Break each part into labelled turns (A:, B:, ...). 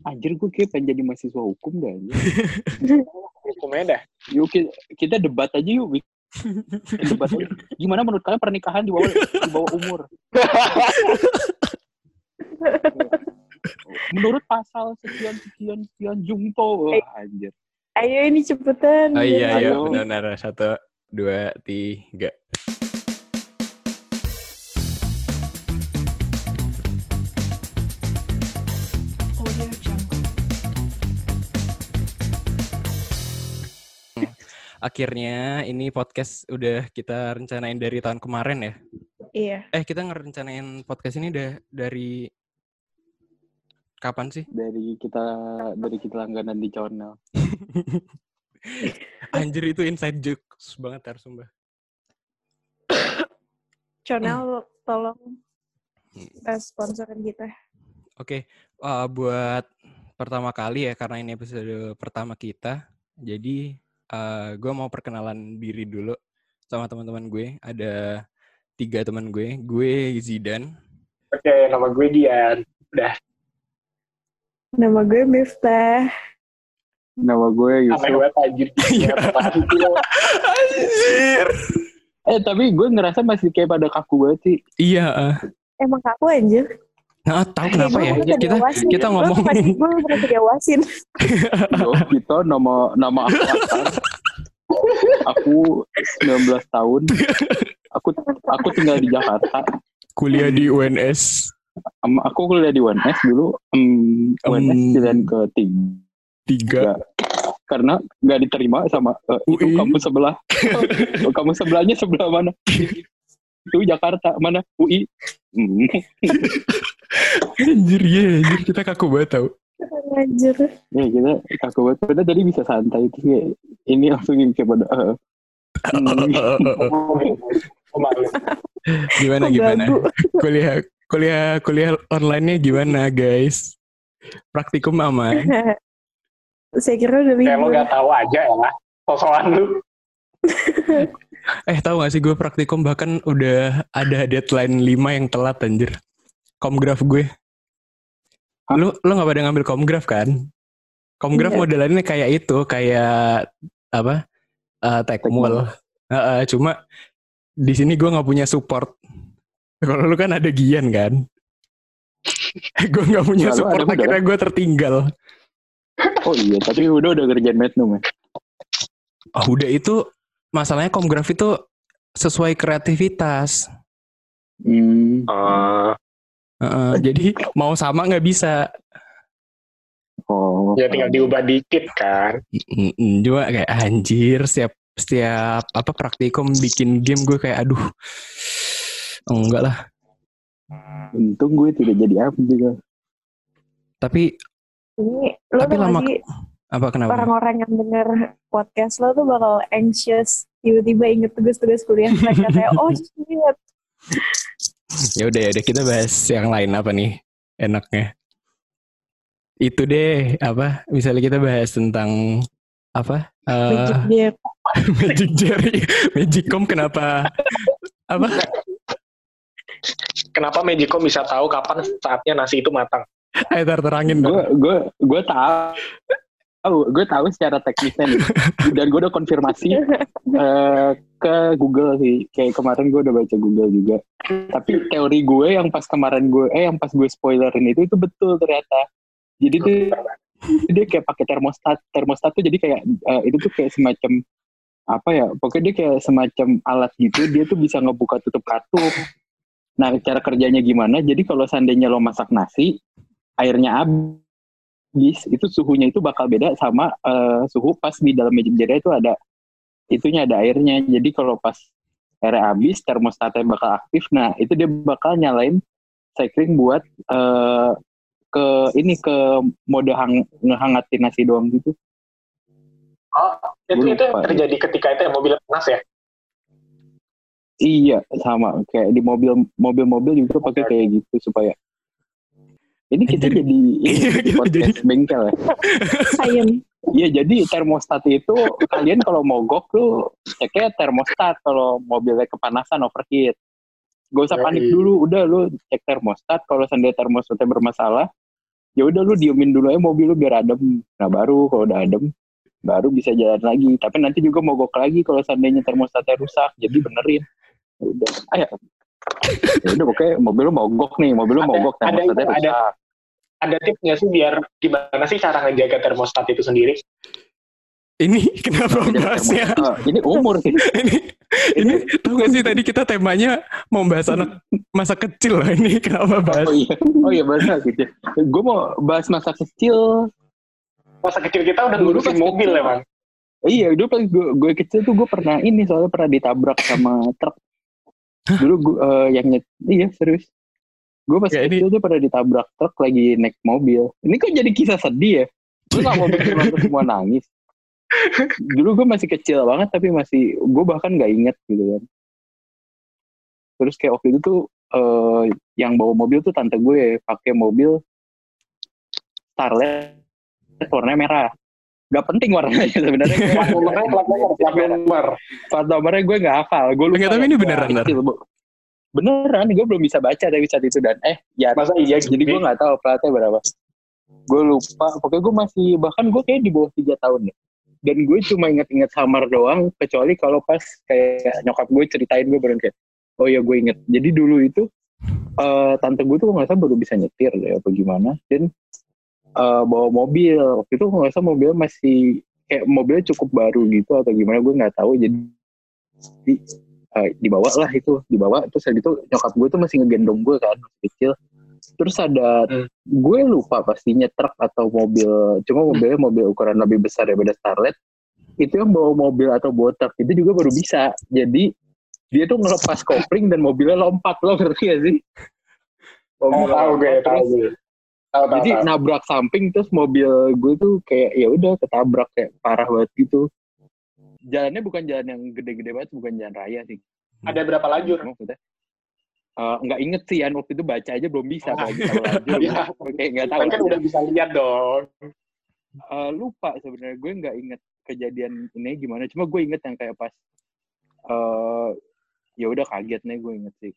A: Anjir gue kayak pengen jadi mahasiswa hukum dah.
B: Hukumnya dah.
A: Yuk kita, kita debat aja yuk. Debat aja. Gimana menurut kalian pernikahan di bawah di bawah umur? Menurut pasal sekian sekian sekian jungto. Wah, anjir.
C: Ayo ini cepetan.
D: Oh iya, iya,
A: Ayo.
D: benar-benar. Satu, dua, tiga. Akhirnya ini podcast udah kita rencanain dari tahun kemarin ya.
C: Iya.
D: Eh, kita ngerencanain podcast ini udah dari kapan sih?
A: Dari kita dari kita langganan di channel.
D: Anjir itu inside jokes banget harus sumpah.
C: Channel tolong eh, sponsorin kita.
D: Oke, uh, buat pertama kali ya karena ini episode pertama kita, jadi uh, gue mau perkenalan diri dulu sama teman-teman gue. Ada tiga teman gue. Gue Zidan.
B: Oke, nama gue Dian.
C: Nama gue Miftah.
A: Nama gue
B: Aneh
A: Yusuf.
B: banget anjir.
D: Iya. Anjir.
A: Eh tapi gue ngerasa masih kayak pada kaku banget sih.
D: Iya. uh.
C: Emang kaku anjir.
D: Nah, tahu kenapa ya?
C: Udah
D: Kita
C: diawasin.
D: kita
C: Gue
D: ngomong
C: Gue pernah diawasin.
A: Yo, kita nama nama aku Akar. Aku 19 tahun. Aku aku tinggal di Jakarta.
D: kuliah di UNS
A: Em, aku kuliah di UNS dulu. Um, UNS
D: Em.
A: pilihan ketiga
D: tiga.
A: karena nggak diterima sama eh, itu
D: UI.
A: kampus sebelah. Kampus sebelahnya sebelah mana? Itu Jakarta mana? UI. Hmm.
D: Anjir ya, anjir kita kaku banget tau.
C: Anjir.
A: Ya kita kaku banget. Padahal tadi bisa santai itu kayak ini langsung yang kayak pada. eh, hmm.
D: gimana gimana? Kuliah kuliah kuliah online-nya gimana, guys? Praktikum aman?
C: Saya kira udah
B: Kayak lo
C: libur.
B: gak tahu aja ya lah. Sosokan lu.
D: Eh tahu gak sih gue praktikum bahkan udah ada deadline 5 yang telat anjir. Komgraf gue.
A: Hah?
D: Lu lu gak pada ngambil komgraf kan? Komgraf
C: Iya.
D: modelannya kayak itu, kayak apa? Eh tekmul. Heeh, cuma di sini gue nggak punya support. Kalau lu kan ada Gian kan? gue nggak punya
A: Nah,
D: support
A: ada
D: akhirnya gue tertinggal.
A: Oh iya, tapi udah udah kerjaan Magnum ya.
D: Oh, udah itu masalahnya komgraf itu sesuai kreativitas.
A: Hmm.
B: Oh,
D: Jadi mau sama nggak bisa.
A: Oh.
B: ya tinggal diubah dikit kan.
D: Mm-mm, Cuma kayak anjir setiap setiap apa praktikum bikin game gue kayak aduh enggak lah.
A: Untung gue tidak jadi apa juga.
D: Tapi
C: Ini lo
D: Tapi lama-
C: lagi
D: apa kenapa?
C: orang-orang yang denger podcast lo tuh bakal anxious tiba-tiba inget tugas-tugas kuliah mereka kayak oh shit
D: Ya udah ya udah kita bahas yang lain apa nih enaknya. Itu deh apa misalnya kita bahas tentang apa eh,
C: Magic Jet.
D: Magic Jerry Magicom kenapa apa
B: Kenapa Magicom bisa tahu kapan saatnya nasi itu matang?
D: Ayo terangin
A: Gue gue gue tahu tahu gue tahu secara teknisnya nih. Dan gue udah konfirmasi eh, ke Google sih. Kayak kemarin gue udah baca Google juga. Tapi teori gue yang pas kemarin gue eh yang pas gue spoilerin itu itu betul ternyata. Jadi tuh dia kayak pakai termostat. Termostat tuh jadi kayak eh, itu tuh kayak semacam apa ya pokoknya dia kayak semacam alat gitu. Dia tuh bisa ngebuka tutup kartu. Nah cara kerjanya gimana? Jadi kalau seandainya lo masak nasi airnya habis itu suhunya itu bakal beda sama eh, suhu pas di dalam magic jar itu ada itunya ada airnya. Jadi kalau pas airnya habis termostatnya bakal aktif. Nah itu dia bakal nyalain cycling buat eh, ke ini ke mode hang ngehangatin nasi doang gitu.
B: Oh, itu, itu
A: lupa.
B: terjadi ketika itu ya mobil panas ya?
A: iya sama. Kayak di mobil mobil-mobil juga pakai kayak gitu supaya ini kita
D: Jadi-
A: jadi, ini
D: Iya, gitu,
A: podcast bengkel ya.
C: Sayang.
A: Iya jadi termostat itu kalian kalau mogok tuh ceknya termostat. Kalau mobilnya kepanasan overheat. Gak usah panik dulu, udah lu cek termostat. Kalau seandainya termostatnya bermasalah, ya udah lu diemin dulu aja mobil lu biar adem. Nah baru kalau udah adem baru bisa jalan lagi. Tapi nanti juga mogok lagi kalau seandainya termostatnya rusak jadi benerin. Ya udah. Ayo ya. Udah pokoknya mobil lu mogok nih. Mobil lu mogok
B: ada
A: termostatnya
B: ada.
A: rusak.
B: Ada tips nggak sih biar gimana sih cara ngejaga termostat itu sendiri?
D: Ini kenapa bahasnya?
A: oh, ini umur sih
D: ini ini tau gak sih tadi kita temanya mau bahas anak masa kecil lah ini kenapa bahas
A: oh iya oh iya bahasa gitu gue mau bahas masa kecil
B: Masa kecil kita udah
A: Dulu
B: ngurusin mobil
A: kecil.
B: ya, Bang.
A: Iya, dulu pas gue, gue kecil tuh gue pernah ini soalnya pernah ditabrak sama truk. Dulu gue eh, yang nyet, iya serius. Gue pas
D: Ya, ini-
A: kecil tuh pernah ditabrak truk lagi naik mobil. Ini kok jadi kisah sedih ya? Gue gak mau bikin orang semua nangis. Dulu gue masih kecil banget tapi masih gue bahkan nggak inget gitu kan. Terus kayak waktu itu tuh eh, yang bawa mobil tuh tante gue pakai mobil Starlet warnanya merah. Gak penting warnanya sebenarnya.
B: Plat nomornya, plat nomor, plat nomor.
A: Plat nomornya gue gak hafal. Gue lupa.
D: Tapi ini beneran?
A: Kecil. Beneran, gue belum bisa baca dari saat itu dan eh ya
B: Masa iya
A: jadi gue nggak tahu platnya berapa. Gue lupa. Pokoknya gue masih bahkan gue kayak di bawah tiga tahun deh. Dan gue cuma inget-inget samar doang. Kecuali kalau pas kayak nyokap gue ceritain gue baru kayak oh ya gue inget. Jadi dulu itu eh tante gue tuh nggak salah baru bisa nyetir deh apa gimana dan eh, bawa mobil waktu itu nggak salah mobilnya masih kayak mobilnya cukup baru gitu atau gimana gue nggak tahu jadi eh, dibawa lah itu dibawa terus habis itu nyokap gue tuh masih ngegendong gue kan masih kecil terus ada
B: Hmm.
A: gue lupa pastinya truk atau mobil cuma mobilnya mobil ukuran lebih besar daripada Starlet itu yang bawa mobil atau bawa truk itu juga baru bisa jadi dia tuh ngelepas kopling dan mobilnya lompat lo ngerti gak sih
B: Oh,
A: Mobilnya
B: tahu gue, tahu
A: terus
B: gue. Tahu, tahu,
A: jadi
B: tahu.
A: nabrak samping terus mobil gue tuh kayak ya udah ketabrak kayak parah banget gitu jalannya bukan jalan yang gede-gede banget bukan jalan raya sih.
B: Ada berapa lajur?
A: maksudnya nggak inget sih Yan waktu itu baca aja belum bisa
B: Ah.
A: apalagi tahu lajur. Kayak nggak tahu.
B: Kan udah bisa lihat dong.
A: Eh, lupa sebenarnya gue nggak inget kejadian ini gimana. Cuma gue inget yang kayak pas eh ya udah kaget nih gue inget sih.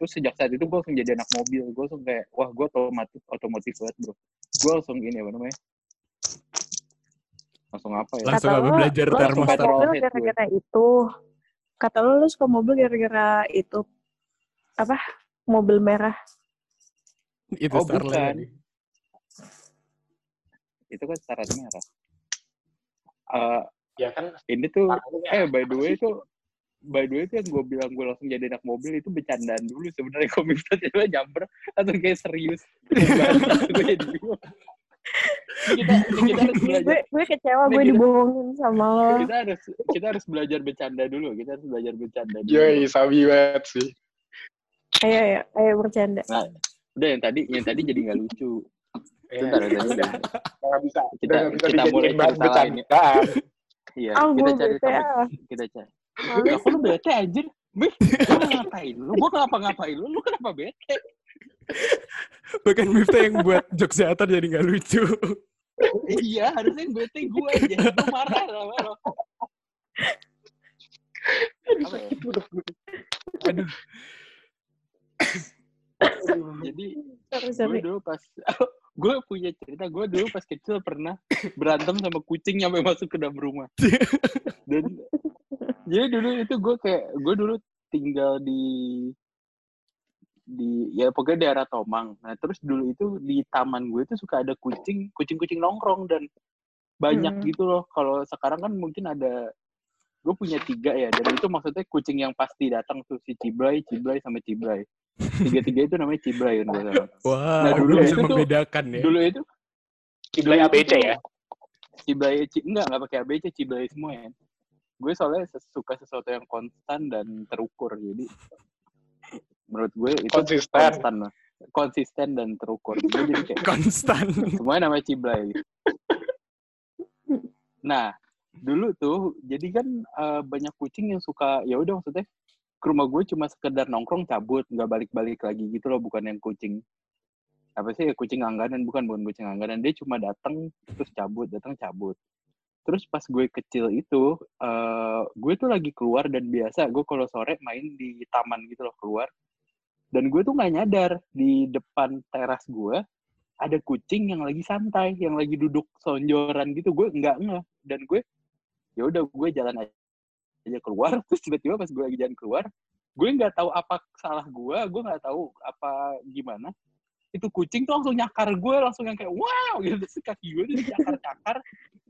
A: Terus sejak saat itu gue langsung jadi anak mobil. Gue langsung kayak wah gue otomotif otomotif banget bro. Gue langsung ini apa namanya langsung apa ya
D: Langsung
C: Kata
D: apa
C: lo,
D: belajar
C: lo
A: termostat.
C: gara-gara itu. Kata lo, lo suka mobil gara-gara itu. Apa? Mobil merah.
D: itu
A: Oh,
D: Starlet
A: bukan. itu kan syarat merah Eh,
B: Ya kan.
A: ini tuh eh by the way itu by the way itu yang gue bilang gue langsung jadi anak mobil itu bercandaan dulu sebenarnya komik tiba nyamper atau kayak serius gue jadi bingung kita, ini kita harus belajar
C: gue, gue kecewa, gue dibohongin sama lo.
A: kita harus kita harus belajar bercanda dulu kita harus belajar bercanda dulu
B: Yoi, sabi banget sih.
C: Ayo, ayo, ayo bercanda.
A: nah udah yang tadi yang tadi jadi nggak lucu
B: Ya,
A: Bentar, tadi
B: udah. Nggak bisa.
A: Kita-
B: udah bisa
A: kita mulai cerita lain
B: bercandaan.
A: iya kita
C: gue
A: cari topik kita cari kok lu bete anjir? Mif, lu ngapain lu? Gua ngapa-ngapain lu? Lu kenapa bete?
D: Bukan Miftah yang buat jokes teater jadi nggak lucu.
A: iya, harusnya yang bete gue aja. Gue marah sama lo. Apa ya?
D: Aduh.
A: Jadi gue dulu pas gue punya cerita gue dulu pas kecil pernah berantem sama kucing sampai masuk ke dalam rumah dan jadi dulu itu gue kayak gue dulu tinggal di di ya pokoknya daerah Tomang nah terus dulu itu di taman gue itu suka ada kucing kucing kucing nongkrong dan banyak
C: Hmm.
A: gitu loh kalau sekarang kan mungkin ada gue punya tiga ya dan itu maksudnya kucing yang pasti datang tuh si Ciblay, Ciblay sama Ciblay tiga-tiga itu namanya Ciblay kan gue.
D: Wah,
A: Nah, dulu
D: bisa
A: itu tuh-
D: membedakan ya.
A: dulu itu
B: Ciblay ABC ya.
A: Ciblay Ci- enggak enggak pakai ABC Ciblay semua ya gue soalnya suka sesuatu yang konstan dan terukur jadi menurut gue itu
B: Konsisten.
A: konstan lah. Konsisten dan terukur. Gue jadi kayak
D: Konstan.
A: semuanya namanya Ciblay. Nah dulu tuh jadi kan eh, banyak kucing yang suka ya udah maksudnya ke rumah gue cuma sekedar nongkrong cabut nggak balik-balik lagi gitu loh bukan yang kucing. Apa sih ya, kucing langganan bukan bukan kucing langganan. Dia cuma datang terus cabut datang cabut. Terus pas gue kecil itu eh gue tuh lagi keluar dan biasa gue kalau sore main di taman gitu loh keluar dan gue tuh nggak nyadar di depan teras gue ada kucing yang lagi santai, yang lagi duduk sonjoran gitu. Gue nggak ngeh dan gue ya udah gue jalan aja keluar. Terus tiba-tiba pas gue lagi jalan keluar, gue nggak tahu apa salah gue, gue nggak tahu apa gimana. Itu kucing tuh langsung nyakar gue, langsung yang kayak wow gitu. Terus kaki gue tuh nyakar-nyakar.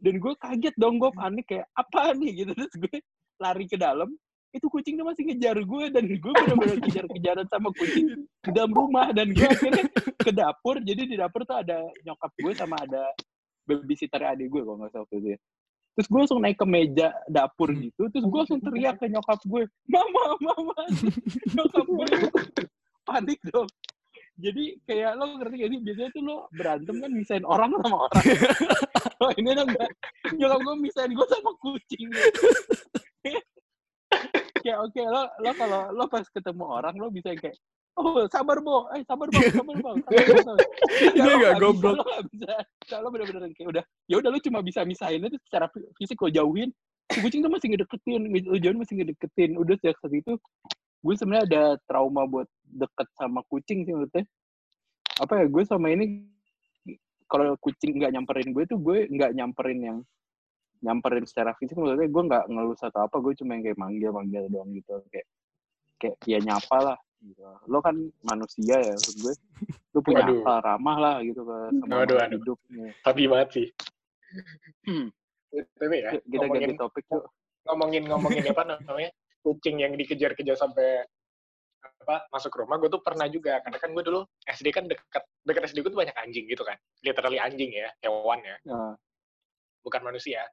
A: Dan gue kaget dong, gue panik kayak apa nih gitu. Terus gue lari ke dalam, itu kucing tuh masih ngejar gue dan gue benar-benar kejar-kejaran sama kucing di dalam rumah dan gue akhirnya ke dapur. Jadi di dapur tuh ada nyokap gue sama ada babysitter adik gue kalau nggak salah waktu itu ya. terus gue langsung naik ke meja dapur gitu terus gue langsung teriak ke nyokap gue mama mama! Nyokap gue panik dong. Jadi kayak lo ngerti gak sih? Biasanya tuh lo berantem kan misain orang sama orang. Oh ini enggak nyokap gue misain gue sama kucing kayak oke lo lo kalau lo pas ketemu orang lo bisa kayak oh sabar bo. Eh sabar bang sabar bang
D: nggak
A: nggak
D: goblok.
A: lo bisa. Kalau bener-bener kayak udah ya udah lo cuma bisa misahin itu secara fi- fisik lo jauhin. Si kucing tuh masih ngedeketin lo jauhin masih ngedeketin. Udah sejak saat itu gue sebenarnya ada trauma buat deket sama kucing sih menurutnya apa ya gue sama ini kalau kucing nggak nyamperin gue tuh gue nggak nyamperin yang nyamperin secara fisik maksudnya gue nggak ngelus atau apa gue cuma yang kayak manggil manggil doang gitu kayak kayak ya nyapa lah gitu. lo kan manusia ya maksud gue lo punya
B: Waduh.
A: akal ramah lah gitu ke sama
B: Waduh,
A: makhluk
B: waduh.
A: hidup.
B: Tapi banget sih.
A: Hmm.
B: Tapi ya,
A: kita
B: ngomongin,
A: ganti topik yuk
B: ngomongin ngomongin apa namanya kucing yang dikejar-kejar sampai apa masuk rumah gue tuh pernah juga karena kan gue dulu SD kan dekat dekat SD gue tuh banyak anjing gitu kan literally anjing ya hewan ya
A: Nah,
B: bukan manusia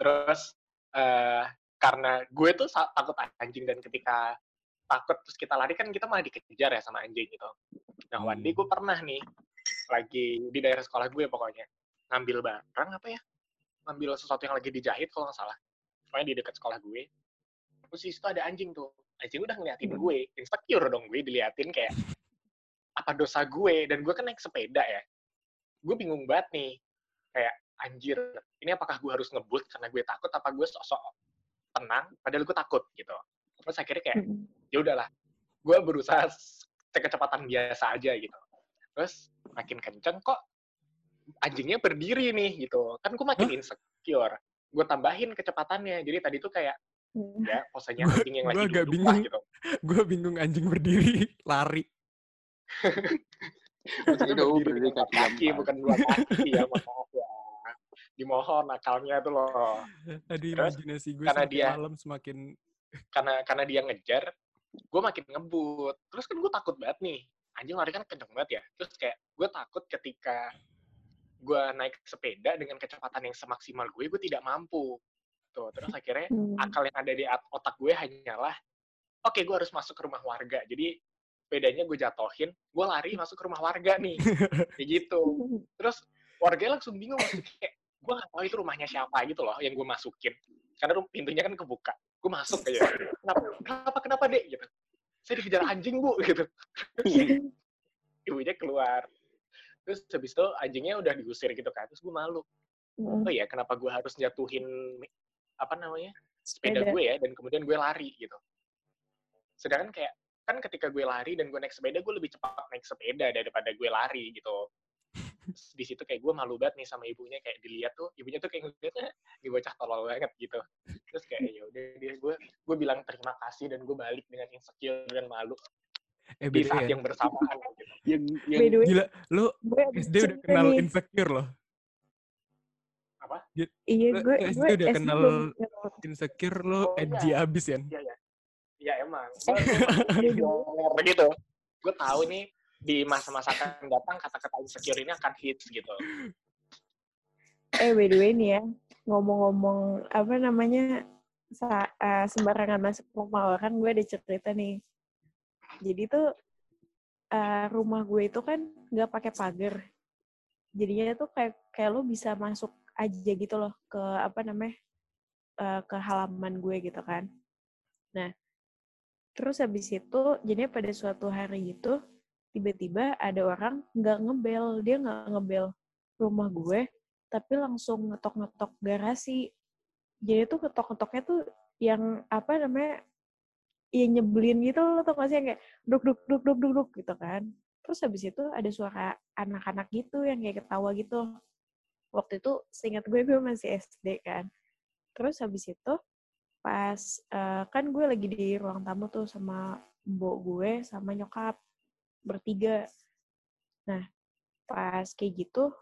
B: terus eh karena gue tuh takut anjing dan ketika takut terus kita lari kan kita malah dikejar ya sama anjing gitu. Nah one day gue pernah nih lagi di daerah sekolah gue pokoknya ngambil barang apa ya ngambil sesuatu yang lagi dijahit kalau nggak salah. Pokoknya di dekat sekolah gue terus di situ ada anjing tuh. Anjing udah ngeliatin gue insecure dong gue diliatin kayak apa dosa gue? Dan gue kan naik sepeda ya. Gue bingung banget nih kayak anjir ini apakah gue harus ngebut karena gue takut? Apa gue sok-sok tenang padahal gue takut? Gitu. Terus akhirnya kayak ya udahlah gue berusaha kecepatan biasa aja gitu. Terus makin kenceng kok anjingnya berdiri nih gitu. Kan gue makin insecure gue tambahin kecepatannya. Jadi tadi tuh kayak
C: Mm.
B: ya posenya
D: Gua-
B: anjing yang
D: gua
B: lagi lah
D: bingung.
B: gitu.
D: Gue bingung anjing berdiri, lari.
B: Maksudnya
A: Itu
B: berdiri
A: berdiri kaki
B: bukan dua kaki ya maaf. ya dimohon akalnya tuh loh.
D: Aduh,
B: Terus,
D: imajinasi gue
B: karena
D: semakin
B: dia-
D: malam semakin
B: karena karena dia ngejar gue makin ngebut. Terus kan gue takut banget nih. Anjing lari kan kenceng banget ya. Terus kayak gue takut ketika gue naik sepeda dengan kecepatan yang semaksimal gue gue tidak mampu. Tuh terus akhirnya
C: Mm.
B: akal yang ada di otak gue hanyalah oke gue harus masuk ke rumah warga. Jadi sepedanya gue jatohin gue lari masuk ke rumah warga nih. Kayak gitu. Terus warganya langsung bingung kayak gue gak tahu itu rumahnya siapa gitu loh yang gue masukin. Karena pintunya kan kebuka. Gue masuk aja kenapa kenapa kenapa dek? Gitu. Saya dikejar anjing bu. Gitu. Ibunya keluar. Terus habis itu anjingnya udah diusir gitu kan. Terus gue malu. Oh ya kenapa gue harus jatuhin apa namanya Sepeda. gue ya dan kemudian gue lari? Gitu. Sedangkan kayak kan ketika gue lari dan gue naik sepeda gue lebih cepat naik sepeda daripada gue lari gitu Terus di situ kayak gue malu banget nih sama ibunya kayak dilihat tuh ibunya tuh kayak ngeliatnya di bocah tolol banget gitu terus kayak ya udah dia gue gue bilang terima kasih dan gue balik dengan insecure dan malu
D: eh
B: di saat
D: ya.
B: yang bersamaan gitu.
A: yang yang
C: way,
D: Gila, lu
C: ada
D: SD udah kenal
C: nih.
D: insecure loh.
C: Iya,
D: Lu-
C: gue
D: SD
C: gue
D: udah
C: SD
D: kenal
C: belum kenal.
D: Insecure lu
B: Oh,
D: edgy
B: iya.
D: abis ya.
B: Iya ya. Iya emang. Gue begitu. Gue tahu nih di masa-masa akan datang kata-kata insecure ini akan hits gitu.
C: Eh, by the way nih ya, ngomong-ngomong apa namanya sa- eh, sembarangan masuk rumah orang, gue ada cerita nih. Jadi tuh eh, rumah gue itu kan nggak pakai pagar. Jadinya tuh kayak kayak lo bisa masuk aja gitu loh ke apa namanya eh, ke halaman gue gitu kan. Nah, terus habis itu jadinya pada suatu hari itu tiba-tiba ada orang nggak ngebel, dia nggak ngebel rumah gue, tapi langsung ngetok-ngetok garasi. Jadi tuh ngetok-ngetoknya tuh yang apa namanya, yang nyebelin gitu loh, tau gak sih? Yang kayak duk duk duk duk duk duk gitu kan. Terus habis itu ada suara anak-anak gitu yang kayak ketawa gitu. Waktu itu seingat gue gue masih SD kan. Terus habis itu pas eh, kan gue lagi di ruang tamu tuh sama mbok gue sama nyokap bertiga. Nah, pas kayak gitu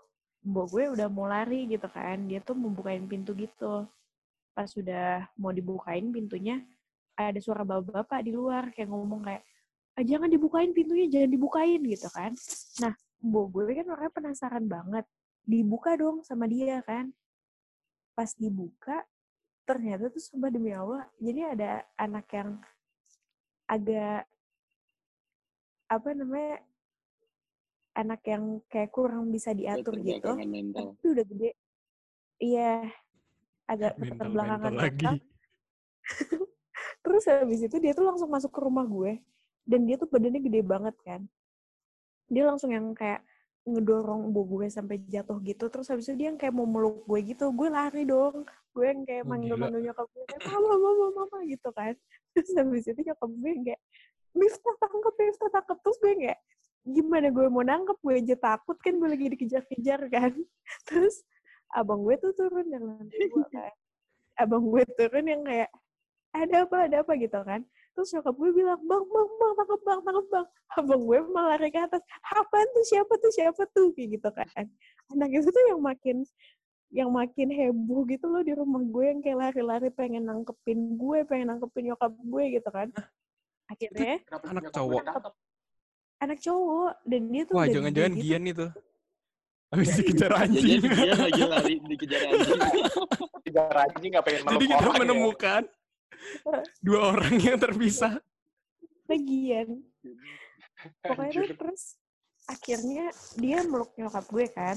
C: mbok gue udah mau lari gitu kan. Dia tuh membukain pintu gitu. Pas sudah mau dibukain pintunya, ada suara bapak-bapak di luar kayak ngomong kayak ah, jangan dibukain pintunya, jangan dibukain gitu kan. Nah, mbok gue kan orangnya penasaran banget. Dibuka dong sama dia kan. Pas dibuka, ternyata tuh sumpah demi Allah, jadi ada anak yang agak apa namanya anak yang kayak kurang bisa diatur gitu tapi udah gede. Iya agak
D: lagi.
C: mental terus habis itu dia tuh langsung masuk ke rumah gue dan dia tuh badannya gede banget kan. Dia langsung yang kayak ngedorong ibu gue sampai jatuh gitu terus habis itu dia yang kayak mau meluk gue gitu gue lari dong. Gue yang kayak
D: Oh,
C: manggil manggil nyokap gue kayak mama mama mama gitu kan. Terus habis itu nyokap gue yang kayak Miftah tangkep Miftah tangkep. Terus gue yang kayak gimana gue mau nangkep? Gue aja takut kan gue lagi dikejar-kejar kan. Terus abang gue tuh turun dari lantai dua kan. Abang gue turun yang kayak ada apa? Ada apa? Gitu kan. Terus nyokap gue bilang bang bang bang tangkep bang tangkep bang. Abang gue malah lari ke atas apa tuh? Siapa tuh? Siapa tuh? Kayak gitu kan. Anak itu tuh yang makin yang makin heboh gitu loh di rumah gue yang kayak lari-lari pengen nangkepin gue pengen nangkepin nyokap gue gitu kan akhirnya
B: Kenapa
D: Anak cowok.
C: anak cowok dan dia tuh
D: Wah, jangan-jangan
C: gede gitu.
D: Gian itu. Habis dikejar
A: Jadi
D: anjing.
A: dia lagi lari dikejar anjing.
B: Kejar anjing nggak pengen
D: Jadi
B: meluk
D: kita
B: orang ya.
D: menemukan dua orang yang terpisah.
C: bagian pokoknya tuh terus akhirnya dia meluk nyokap gue kan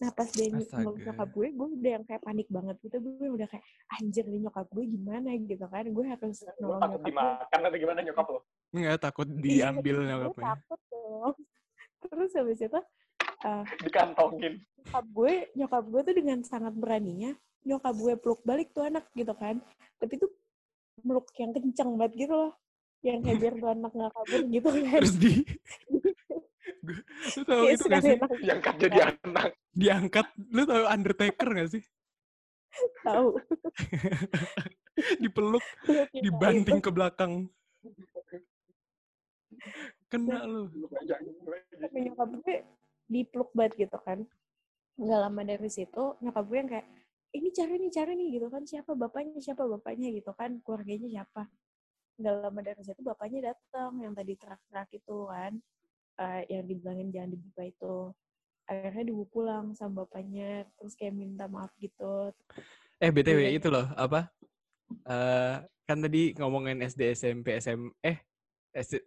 C: nah pas dia
D: Astaga.
C: nyokap gue gue udah yang kayak panik banget gitu gue udah kayak anjir nih nyokap gue gimana gitu kan gue harus nolong
B: takut
C: nyokap gue
B: dimakan atau gimana nyokap lo?
D: Enggak takut
C: Iya,
D: diambil
C: gue
D: nyokapnya.
C: takut dong terus habis itu eh,
B: Dikantongin.
C: nyokap gue nyokap gue tuh dengan sangat beraninya nyokap gue peluk balik tuh anak gitu kan tapi tuh meluk yang kenceng banget gitu loh yang kayak biar tuh anak nggak kabur gitu kan
D: Terus di Lu tahu
C: Kayak
D: itu gak sih?
B: Diangkat jadi anak.
D: Diangkat, lu tahu Undertaker gak sih?
C: tahu.
D: Dipeluk,
C: Peluknya
D: dibanting ke belakang. Kena lu.
C: Tapi nyokap gue dipeluk banget gitu kan. Nggak lama dari situ nyokap gue yang kayak ini cari nih cari nih gitu kan. Siapa? Bapaknya siapa? Bapaknya gitu kan. Keluarganya siapa? Nggak lama dari situ bapaknya datang yang tadi terak-terak itu kan eh, yang dibilangin jangan dibuka itu akhirnya dibawa pulang sama bapaknya terus kayak minta maaf gitu
D: Eh, BTW
C: Iya.
D: itu loh, apa? Eh kan tadi ngomongin SD, SMP, SM, eh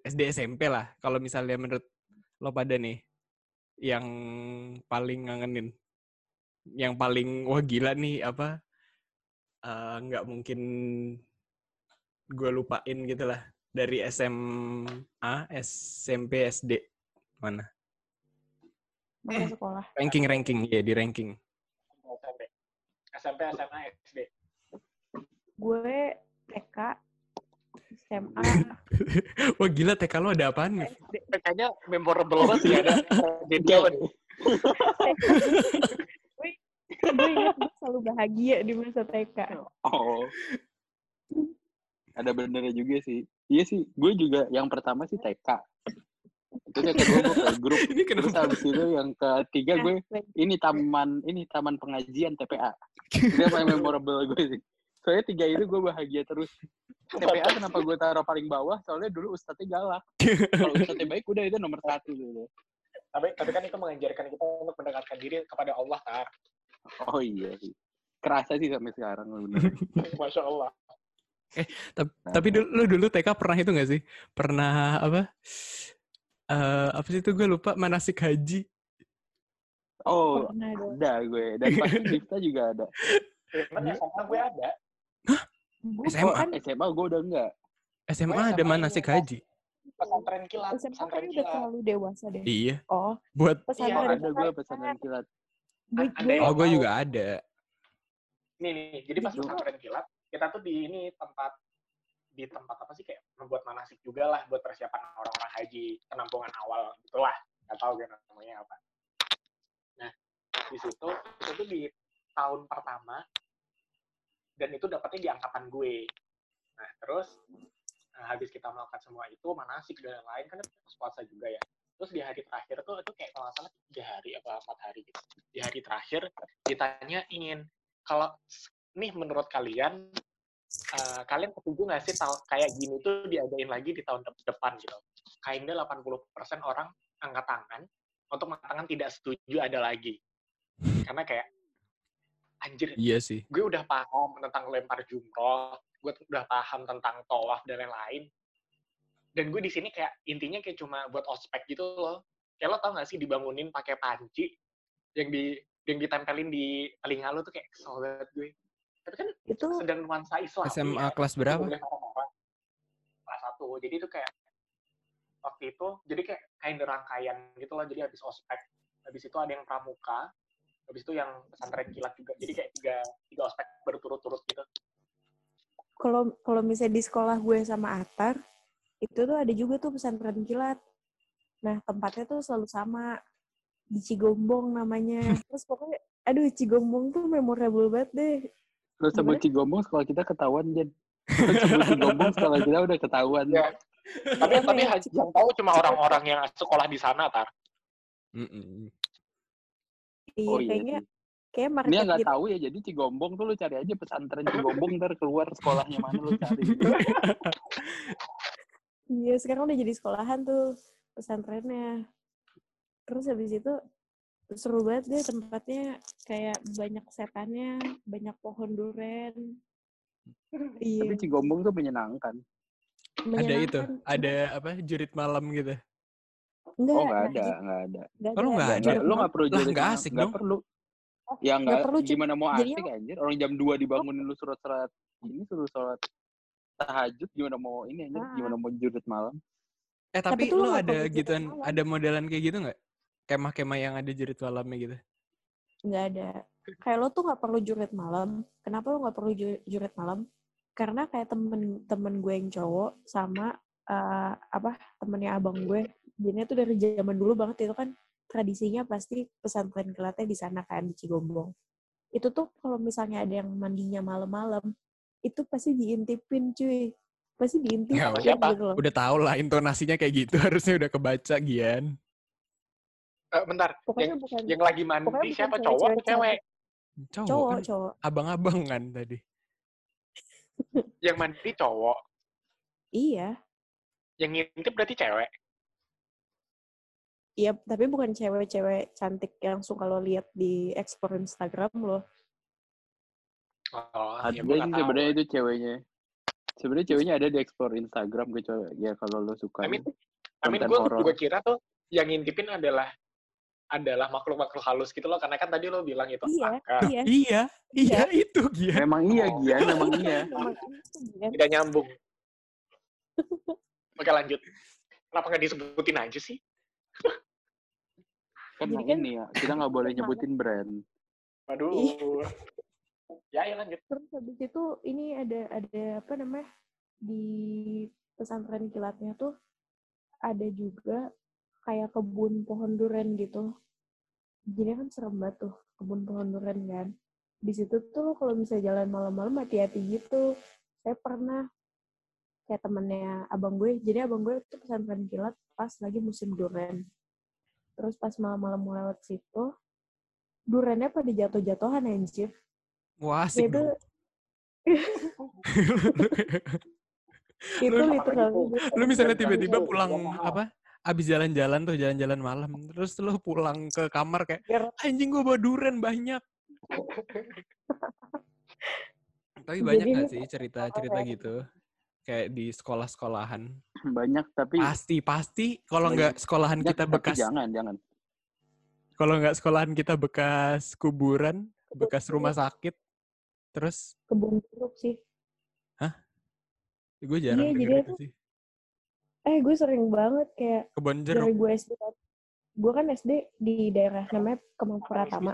D: SD, SMP lah. Kalau misalnya menurut lo pada nih, yang paling ngangenin, yang paling wah gila nih apa? eh, Nggak mungkin gue lupain gitu lah dari SMA, SMP, SD mana?
C: masa sekolah
D: Ranking ranking ya di ranking.
B: SMP. SMP, SMA, SD.
C: gue TK SMA
D: Wah gila TK lo ada apaan
B: Kayaknya memorable banget sih ada. Jadi
C: gue ingat gue selalu bahagia di masa TK
A: Oh. Ada benernya juga sih. Iya sih, gue juga yang pertama sih TK. Terus yang kedua gue ke grup.
D: Ini
A: Terus
D: kenapa?
A: habis itu yang ketiga gue ini taman ini taman pengajian TPA. Itu yang paling memorable gue sih. Soalnya tiga itu gue bahagia terus. TPA kenapa gue taruh paling bawah? Soalnya dulu ustadznya galak. Kalau ustadznya baik udah itu nomor satu gitu.
B: Tapi, tapi kan itu mengajarkan kita untuk mendekatkan diri kepada Allah, Tar.
A: Oh iya sih. Kerasa sih sampai sekarang bener.
B: Masya Allah.
D: Tapi, tapi dulu, lu dulu TK pernah itu gak sih? Pernah apa? Eh apa sih itu gue lupa manasik haji.
A: Oh,
C: dong
A: ada gue. Dan pasti Difta juga ada.
B: Cuman SMA gue ada.
C: Gue
D: SMA?
C: kan
A: SMA gue udah enggak.
D: SMA
B: Oh,
D: ada
B: SMA
D: manasik haji.
B: Pesantren kilat.
C: SMA
B: Pesantren
C: kan udah
B: kilat.
C: terlalu dewasa deh
D: Iya,
C: oh
D: buat
B: Iya,
C: pesantren
A: ada gue pesantren kilat.
C: gue,
D: Oh, gue juga ada.
B: Nih, nih. Jadi pas pesantren kilat, kita tuh di ini tempat di tempat apa sih kayak membuat manasik juga lah buat persiapan orang-orang haji penampungan awal gitulah nggak tahu gue namanya apa. Di situ itu di tahun pertama dan itu dapetnya di angkatan gue. Nah terus nah, habis kita melakukan semua itu manasik dan lain-lain kan itu puasa juga ya. Terus di hari terakhir tuh itu kayak kalau salah tiga hari apa empat hari gitu. Di hari terakhir ditanyain kalau nih menurut kalian eh, kalian setuju nggak sih kayak gini tuh diadain lagi di tahun dep- depan gitu kayaknya 80% orang angkat tangan untuk mengatakan tidak setuju ada lagi karena kayak anjir
D: Iya sih.
B: gue udah paham tentang lempar jumroh, gue udah paham tentang tawaf dan lain-lain. Dan gue di sini kayak intinya kayak cuma buat ospek gitu loh. Kayak lo tau gak sih dibangunin pakai panci yang di yang ditempelin di telinga lo tuh kayak kesel banget gue. Tapi kan
C: Itu
B: sedang nuansa Islam.
D: SMA kelas berapa?
B: Kelas satu. Jadi itu kayak waktu itu jadi kayak ada rangkaian gitu loh. Jadi habis ospek, habis itu ada yang pramuka, habis itu yang pesantren kilat juga. Jadi kayak tiga tiga ospek berturut-turut gitu.
C: kalau kalau misalnya di sekolah gue sama Atar itu tuh ada juga tuh pesantren kilat. Nah tempatnya tuh selalu sama di Cigombong namanya. Terus pokoknya, aduh Cigombong tuh memorable banget deh.
A: Lo sebut? Cigombong sekolah kita ketahuan, Jen. Lo sebut Cigombong sekolah kita udah ketahuan.
B: Ya. tapi
C: Apa
B: tapi
C: ya?
B: yang tahu cuma orang-orang yang sekolah di sana tar
D: Mm-mm.
C: Iya
A: Oh iya
C: kayaknya kayak market
A: yang nggak
C: gitu.
A: tahu ya, jadi Cigombong tuh lu cari aja pesantren Cigombong ntar keluar sekolahnya mana lu cari.
C: Iya sekarang udah jadi sekolahan tuh pesantrennya. Terus habis itu seru banget deh tempatnya kayak banyak setannya, banyak pohon duren. Iya.
A: Tapi Cigombong tuh menyenangkan.
D: Ada itu,
C: menyenangkan.
D: ada apa jurit malam gitu.
C: Enggak,
A: Oh nggak ada, nggak ada.
D: Oh, lu nggak
A: Nggak
D: ada?
A: ada. Lu nggak perlu
D: Lah,
A: jadi
D: nggak asik
A: nggak
D: dong.
A: perlu.
C: Oh,
A: Ya
C: nggak perlu,
A: gimana mau
C: Jadinya-
A: asik anjir? Orang jam 2 dibangunin lu surat-surat ini suruh sholat tahajud gimana mau ini anjir?
C: Ah.
A: Gimana mau jurit malam?
D: Eh
C: Tapi
D: tapi,
C: nggak
D: ada gituan, ada modelan kayak gitu nggak? Kemah-kemah yang ada jurit malamnya gitu.
C: nggak ada. Kayak lo tuh nggak perlu jurit malam. Kenapa lo nggak perlu ju- jurit malam? Karena kayak temen-temen gue yang cowok sama eh, apa temennya abang gue, jadinya tuh dari zaman dulu banget itu kan tradisinya pasti pesantren kilatnya di sana kan di Cigombong. Itu tuh kalau misalnya ada yang mandinya malam-malam, itu pasti diintipin cuy. Pasti diintipin
D: Nggak,
B: siapa?
C: gitu loh.
D: Udah tau lah intonasinya kayak gitu, harusnya udah kebaca Gian.
B: Eh, bentar
C: Pokoknya
B: yang,
C: bukan
B: yang lagi mandi
C: pokoknya bukan
B: siapa cowok atau cewek
D: Cowok,
C: cowok,
D: kan?
C: cowok.
D: Abang-abang kan tadi.
B: yang mandi cowok
C: Iya.
B: yang ngintip berarti cewek
C: Iya, tapi bukan cewek-cewek cantik yang suka lo lihat di explore Instagram lo.
B: oh
A: Ada
B: ya gue
A: sih
B: nggak tahu
A: sebenarnya itu ceweknya. Sebenarnya ceweknya ada di explore Instagram kecuali ya kalau lu suka.
B: I mean, I mean
A: konten
B: gue juga kira tuh yang ngintipin adalah adalah makhluk-makhluk halus gitu loh karena kan tadi lo bilang itu
C: Iya,
B: akar
C: iya.
D: Iya, iya itu Gian.
A: Memang iya
B: Oh.
A: Gian, memang iya.
C: Gian.
B: tidak nyambung oke lanjut kenapa nggak disebutin aja sih
A: Kan
C: Jadi kan-
A: ini ya, kita nggak boleh nyebutin brand.
B: Waduh.
C: Iya.
B: ya ya lanjut
C: Terus habis itu ini ada ada apa namanya di pesantren kilatnya tuh ada juga kayak kebun pohon duren gitu. Jadi kan serem banget tuh kebun pohon duren kan. Di situ tuh kalau misalnya jalan malam-malam hati-hati gitu. Saya pernah kayak temennya abang gue. Jadi abang gue tuh pesantren kilat pas lagi musim duren. Terus pas malam-malam mau lewat situ, durennya pada jatuh-jatuhan anjir.
D: Wah, asik
C: Itu itu
D: Lu-
C: literally
D: Lu misalnya tiba-tiba pulang apa? Abis jalan-jalan tuh, jalan-jalan malam. Terus lu pulang ke kamar kayak, anjing gua bawa duren banyak. Tapi
C: Jadi
D: banyak gak
C: ini
D: sih cerita-cerita gitu? Kayak di sekolah-sekolahan.
A: Banyak tapi
D: Pasti, pasti. Kalau nggak sekolahan
A: banyak,
D: kita
A: tapi
D: bekas,
A: jangan, jangan.
D: kalau nggak sekolahan kita bekas kuburan, bekas rumah sakit, terus
C: kebun jeruk sih.
D: gue jarang
C: Iya, jadi
D: itu sih.
C: Eh, gue sering banget kayak
D: Kebun
C: dari
D: jeruk.
C: gue SD. Gue kan SD di daerah namanya Kemang Pratama.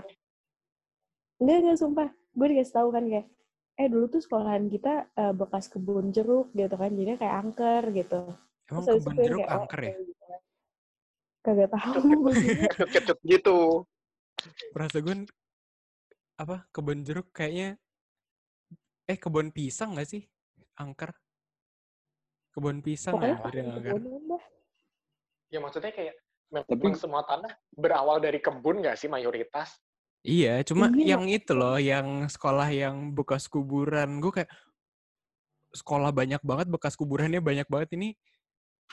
C: Enggak, enggak, sumpah. Gue dikasih tahu kan kayak, eh dulu tuh sekolahan kita eh, bekas kebun jeruk gitu kan. Jadi kayak angker gitu.
D: Emang
C: Terus
D: kebun jeruk
C: kayak, oh,
D: angker ya?
C: oke, gitu kan. Kagak tahu
B: kecut-kecut gitu
D: Perasa gue apa kebun jeruk kayaknya eh kebun pisang gak sih angker kebun pisang
C: Pokoknya
D: ya
C: dah.
B: Ya maksudnya kayak memang
A: Tapi-
B: semua tanah berawal dari kebun nggak sih mayoritas?
D: iya cuma
C: Iya.
D: yang itu loh yang sekolah yang bekas kuburan gue kayak sekolah banyak banget bekas kuburannya banyak banget ini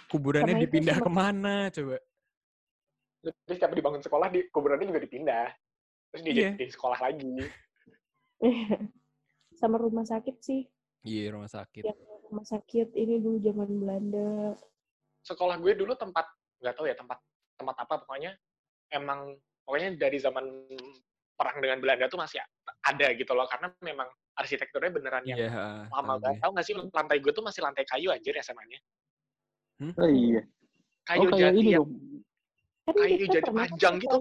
D: kuburannya
C: Sama itu
D: dipindah
C: ke
D: mana coba
B: Terus setiap dibangun sekolah, di kuburannya juga dipindah. Terus
D: Iya.
B: dijadiin sekolah lagi.
C: Sama rumah sakit sih.
D: Iya rumah sakit
C: Yang rumah sakit ini dulu zaman Belanda.
B: Sekolah gue dulu tempat, nggak tahu ya tempat tempat apa pokoknya emang pokoknya dari zaman perang dengan Belanda tuh masih ada gitu loh karena memang arsitekturnya beneran yang
D: ha,
B: lama
D: tahu
B: banget.
D: gue.
B: Tahu nggak sih lantai gue tuh masih lantai kayu anjir SMA-nya.
A: Oh iya.
B: Kayu
A: oh kayak
B: jati
A: ini
B: yang
A: dong.
B: Kayu jadi panjang gitu.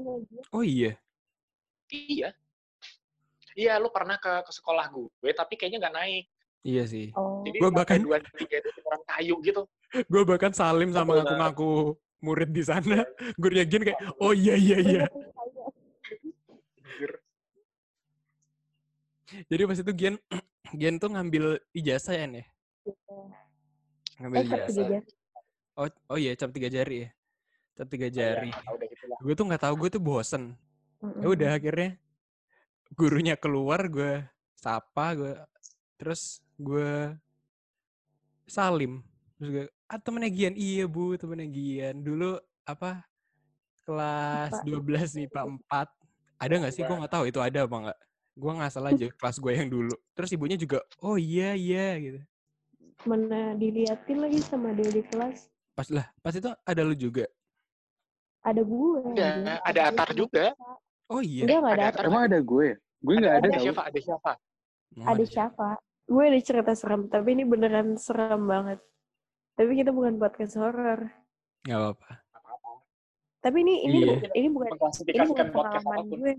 D: oh iya
B: iya. Iya, lu pernah ke, ke sekolah gue, tapi kayaknya nggak naik.
D: Iya sih.
C: Oh.
B: Jadi
D: Gua bahkan-
B: dua tiga itu beneran kayu gitu.
D: gue bahkan salim sama
B: Betul.
D: ngaku-ngaku murid di sana. Gurunya Gian kayak oh iya iya iya. Jadi pas itu Gian Gian tuh ngambil ijazah ya Nen, ya? Ngambil
C: Eh,
D: ijazah.
C: jari.
D: oh oh iya cap tiga jari ya? Cap tiga jari.
B: Ya, udah gitu lah.
D: gue tuh nggak tahu gue tuh bosen.
C: Mm-mm.
D: ya udah akhirnya gurunya keluar gue sapa gue terus gue salim terus gue ah temennya Gian iya bu temennya Gian dulu apa kelas
C: IPA.
D: 12 nih pak 4 ada nggak sih gue nggak tahu itu ada apa nggak gue ngasal aja kelas gue yang dulu terus ibunya juga oh iya iya gitu
C: Mana diliatin lagi sama dia di kelas.
D: pas lah pas itu ada lu juga
C: Ada gue.
B: Ada,
C: anjir.
B: ada Atar juga.
D: Oh iya
C: Enggak, ada
B: Ada
C: Atar.
B: Atar.
A: Emang ada gue? Gue nggak ada
B: Ada siapa? Ada siapa?
D: Oh,
C: Ada siapa? Gue ada cerita serem, tapi ini beneran serem banget. Tapi kita bukan podcast horor.
D: nggak apa-apa
B: Apa-apa.
C: Tapi ini ini
D: Iya.
C: ini bukan ini bukan
B: podcast
C: pengalaman
B: apa pun.
C: gue.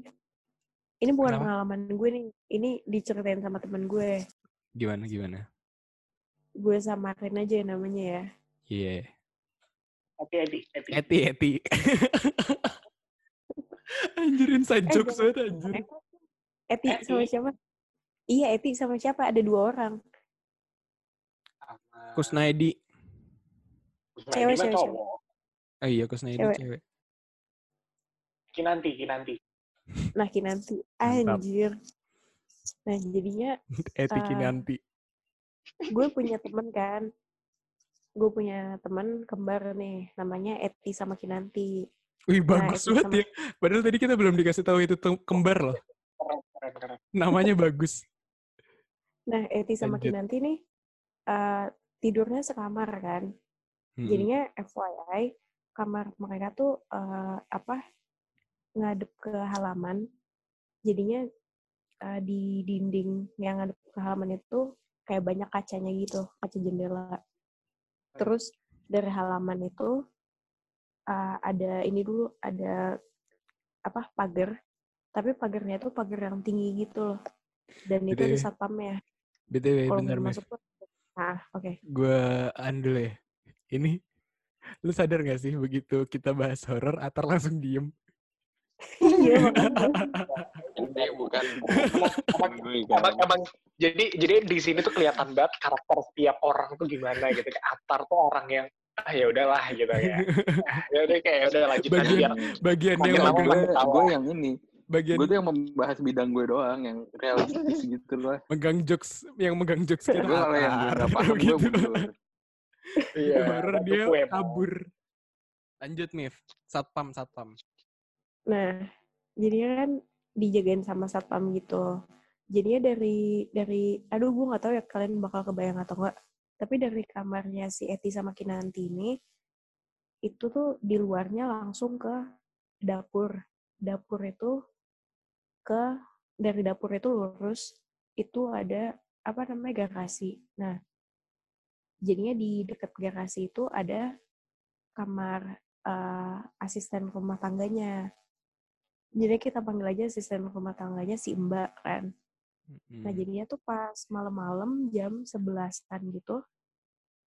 C: Ini bukan
D: Kenapa?
C: pengalaman gue nih. Ini diceritain sama temen gue.
D: gimana gimana
C: Gue samarin aja namanya ya.
D: iya
B: Eti, Eti, Eti.
D: Eti Eti anjir inside
C: Eh,
D: banget anjir
C: Eti
B: Eti.
C: sama siapa? Iya, Eti sama siapa? Ada dua orang.
D: Kusnaidi
B: Nah,
C: Cewek, cewek,
B: cowok.
D: oh iya Kusnaidi
C: Cewek.
D: cewek
B: Kinanti, Kinanti.
C: Nah, Kinanti. Anjir. Nah, jadinya
D: Eti
C: Ah.
D: Kinanti
C: gue punya temen kan. Gue punya temen kembar nih. Namanya Eti sama Kinanti.
D: Wih bagus
C: Eti
D: banget
C: sama-
D: ya. Padahal tadi kita belum dikasih tahu itu kembar loh.
B: Keren, keren, keren.
D: Namanya bagus.
C: Nah, Eti sama
D: Lanjut.
C: Kinanti nih eh, tidurnya sekamar kan.
D: Hmm.
C: Jadinya FYI, kamar mereka tuh eh, apa ngadep ke halaman. Jadinya eh, di dinding yang ngadep ke halaman itu kayak banyak kacanya gitu, kaca jendela. Terus dari halaman itu eh, ada ini dulu ada apa pagar, tapi pagarnya itu pagar yang tinggi gitu loh. Dan itu ada satpamnya.
D: BTW bentar Mev.
C: masuk tuh, nah oke.
D: Gue andul ya. Ini lu sadar gak sih begitu kita bahas horor Atar langsung diem.
C: Iya.
A: Ini bukan.
B: Emang,
A: gue
B: emang,
A: kan.
B: emang jadi jadi di sini tuh kelihatan banget karakter setiap orang tuh gimana gitu. Atar tuh orang yang ah ya udahlah gitu ya. Ya udah kayak udah lanjut aja
D: Bagian-
B: biar
D: Bagian yang
A: gue yang ini.
D: Bagian
A: Gue tuh yang membahas bidang gue doang, yang realistis gitu loh.
D: megang jokes yang megang jokes kita
A: Gue kalau yang gue gak paham, gue
D: Begitu.
A: mundur.
B: iya, itu
D: dia kabur. Lanjut Mif. Satpam satpam.
C: Nah, jadinya kan dijagain sama satpam gitu. Jadinya dari dari aduh gue nggak tahu ya kalian bakal kebayang atau enggak. Tapi dari kamarnya si Eti sama Kinanti ini itu tuh di luarnya langsung ke dapur. Dapur itu ke dari dapur itu lurus itu ada apa namanya garasi. Nah, jadinya di dekat garasi itu ada kamar eh, asisten rumah tangganya. Jadi kita panggil aja asisten rumah tangganya si Mbak kan. Nah jadinya tuh pas malam-malam jam 11-an gitu,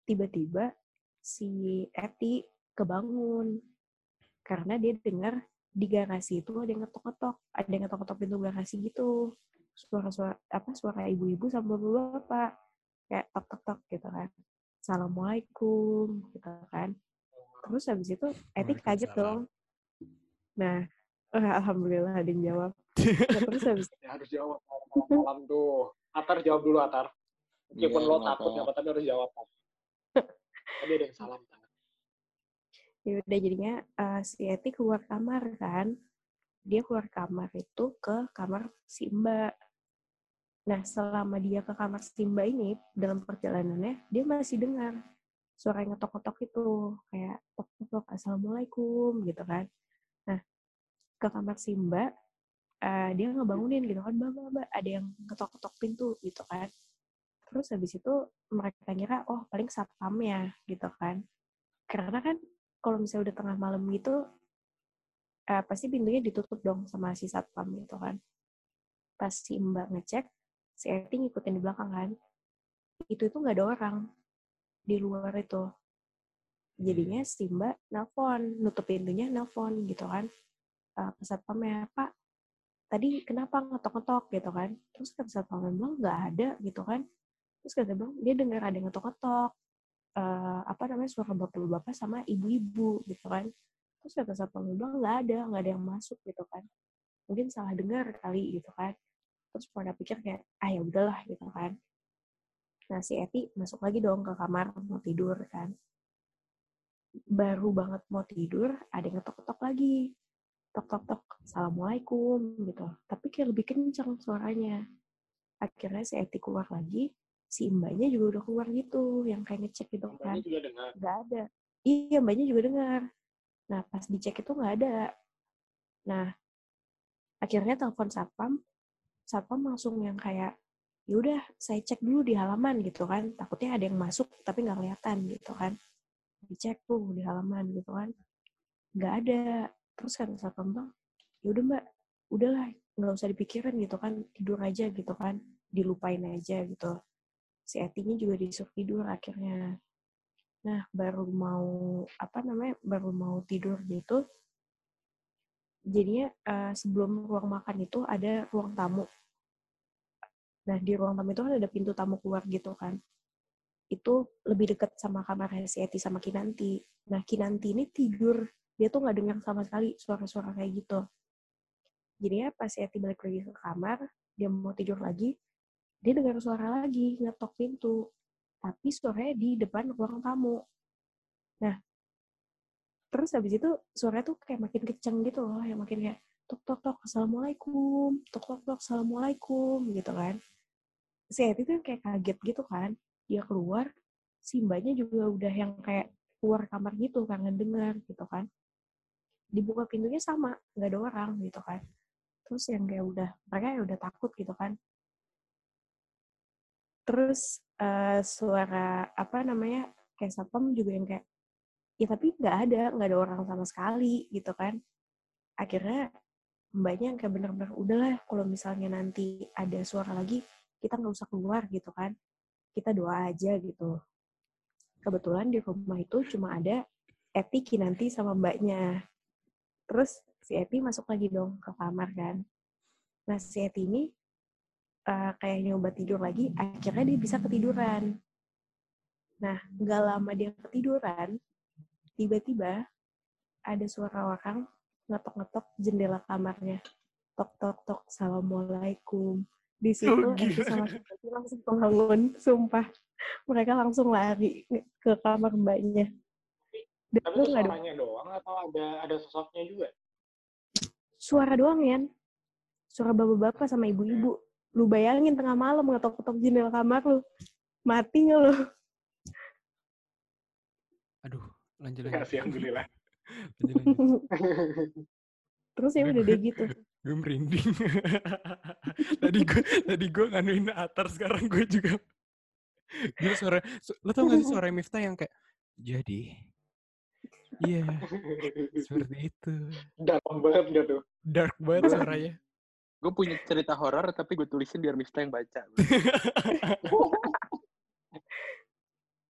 C: tiba-tiba si Eti kebangun. Karena dia dengar di garasi itu ada yang ngetok-ngetok, ada yang ngetok-ngetok pintu garasi gitu. Suara-suara apa suara ibu-ibu sama bapak-bapak kayak tok tok tok gitu kan. Assalamualaikum gitu kan. Terus habis itu Eti kaget dong. Nah, eh, alhamdulillah ada yang jawab. Nah, terus habis
B: Ya harus jawab malam tuh. Atar jawab dulu Atar. Meskipun
A: Iya,
B: lo
A: nggak
B: takut nggak tapi harus jawab. Tadi ada yang salam.
C: Ya udah jadinya eh, si Eti keluar kamar kan. Dia keluar kamar itu ke kamar si Mbak. Nah, selama dia ke kamar si Mbak ini, dalam perjalanannya, dia masih dengar suara ngetok-ngetok itu. Kayak tok-tok, Assalamualaikum, gitu kan. Nah, ke kamar si Mbak, eh, dia ngebangunin gitu kan, Mbak, Mbak, ada yang ngetok-ngetok pintu, gitu kan. Terus habis itu mereka ngira, oh paling satpamnya, gitu kan. Karena kan kalau misalnya udah tengah malam gitu, eh, pasti pintunya ditutup dong sama si satpam gitu kan. Pas si Mbak ngecek, si Eti ngikutin di belakang kan. Itu itu nggak ada orang di luar itu. Jadinya si Mbak nelpon, nutup pintunya nelpon gitu kan. Eh, ke satpamnya, Pak, tadi kenapa ngetok-ngetok gitu kan. Terus kata satpamnya bilang nggak ada gitu kan. Terus kata bilang, dia dengar ada yang ngetok-ngetok. Eh, apa namanya, suara bapak-bapak sama ibu-ibu gitu kan. Terus kata satpamnya bilang nggak ada, nggak ada yang masuk gitu kan. Mungkin salah dengar kali gitu kan. Terus pada pikir kayak ah ya udahlah gitu kan. Nah si Eti masuk lagi dong ke kamar mau tidur kan. Baru banget mau tidur ada yang ngetok-ketok lagi. Tok tok tok assalamualaikum gitu. Tapi kayak lebih kencang suaranya. Akhirnya si Eti keluar lagi si mbaknya juga udah keluar gitu yang kayak ngecek gitu kan
B: Mbaknya juga dengar.
C: nggak ada. Iya mbaknya juga dengar. Nah pas dicek itu nggak ada. Nah akhirnya telepon satpam. Satpam langsung yang kayak yaudah saya cek dulu di halaman gitu kan. Takutnya ada yang masuk tapi nggak kelihatan gitu kan. Dicek tuh di halaman gitu kan. Nggak ada. Terus kan satpam bilang yaudah mbak udahlah nggak usah dipikirin gitu kan. Tidur aja gitu kan. Dilupain aja gitu si Etinya juga disuruh tidur akhirnya. Nah baru mau apa namanya baru mau tidur gitu jadinya eh, sebelum ruang makan itu ada ruang tamu. Nah di ruang tamu itu kan ada pintu tamu keluar gitu kan. Itu lebih dekat sama kamarnya si Eti sama Kinanti. Nah Kinanti ini tidur. Dia tuh nggak dengar sama sekali suara-suara kayak gitu. Jadinya pas si Eti balik lagi ke kamar dia mau tidur lagi dia dengar suara lagi ngetok pintu. Tapi suaranya di depan ruang tamu. Nah terus habis itu suaranya tuh kayak makin kenceng gitu loh yang makin kayak tok tok tok assalamualaikum tok tok tok assalamualaikum gitu kan. Si Eti tuh kayak kaget gitu kan. Dia keluar si mbaknya juga udah yang kayak keluar kamar gitu kangen dengar gitu kan. Dibuka pintunya sama nggak ada orang gitu kan. Terus yang kayak udah mereka ya udah takut gitu kan terus eh, suara apa namanya kayak satpam juga yang kayak ya tapi nggak ada nggak ada orang sama sekali gitu kan. Akhirnya mbaknya yang kayak bener-bener udahlah kalau misalnya nanti ada suara lagi kita nggak usah keluar gitu kan. Kita doa aja gitu. Kebetulan di rumah itu cuma ada Eti Kinanti sama mbaknya. Terus si Eti masuk lagi dong ke kamar kan. Nah si Eti ini eh, kayak nyoba tidur lagi akhirnya dia bisa ketiduran. Nah nggak lama dia ketiduran tiba-tiba ada suara orang ngetok-ngetok jendela kamarnya. Tok tok tok assalamualaikum. Di situ
D: Oh, gila.
C: sama Kinanti langsung bangun sumpah. Mereka langsung lari ke kamar mbaknya. Dan
B: Tapi
C: itu ada
B: suaranya doang atau ada ada sosoknya juga?
C: suara doang ya suara bapak-bapak sama ibu-ibu lu bayangin tengah malam ngetok-ketok jendela kamar lu mati nggak lu
D: Aduh, lanjut lanjut.
B: sih, alhamdulillah.
D: lanjut, lanjut.
C: terus ya udah deh gitu
D: Gue merinding. tadi gue tadi gue nganuin Atar sekarang gue juga. Gue suara, su- lo tau gak sih suara Miftah yang kayak jadi Iya, seperti itu.
B: Dalam banget gak tuh?
D: Dark banget suaranya.
A: Gue punya cerita horor tapi gue tulisin biar Miftah yang baca.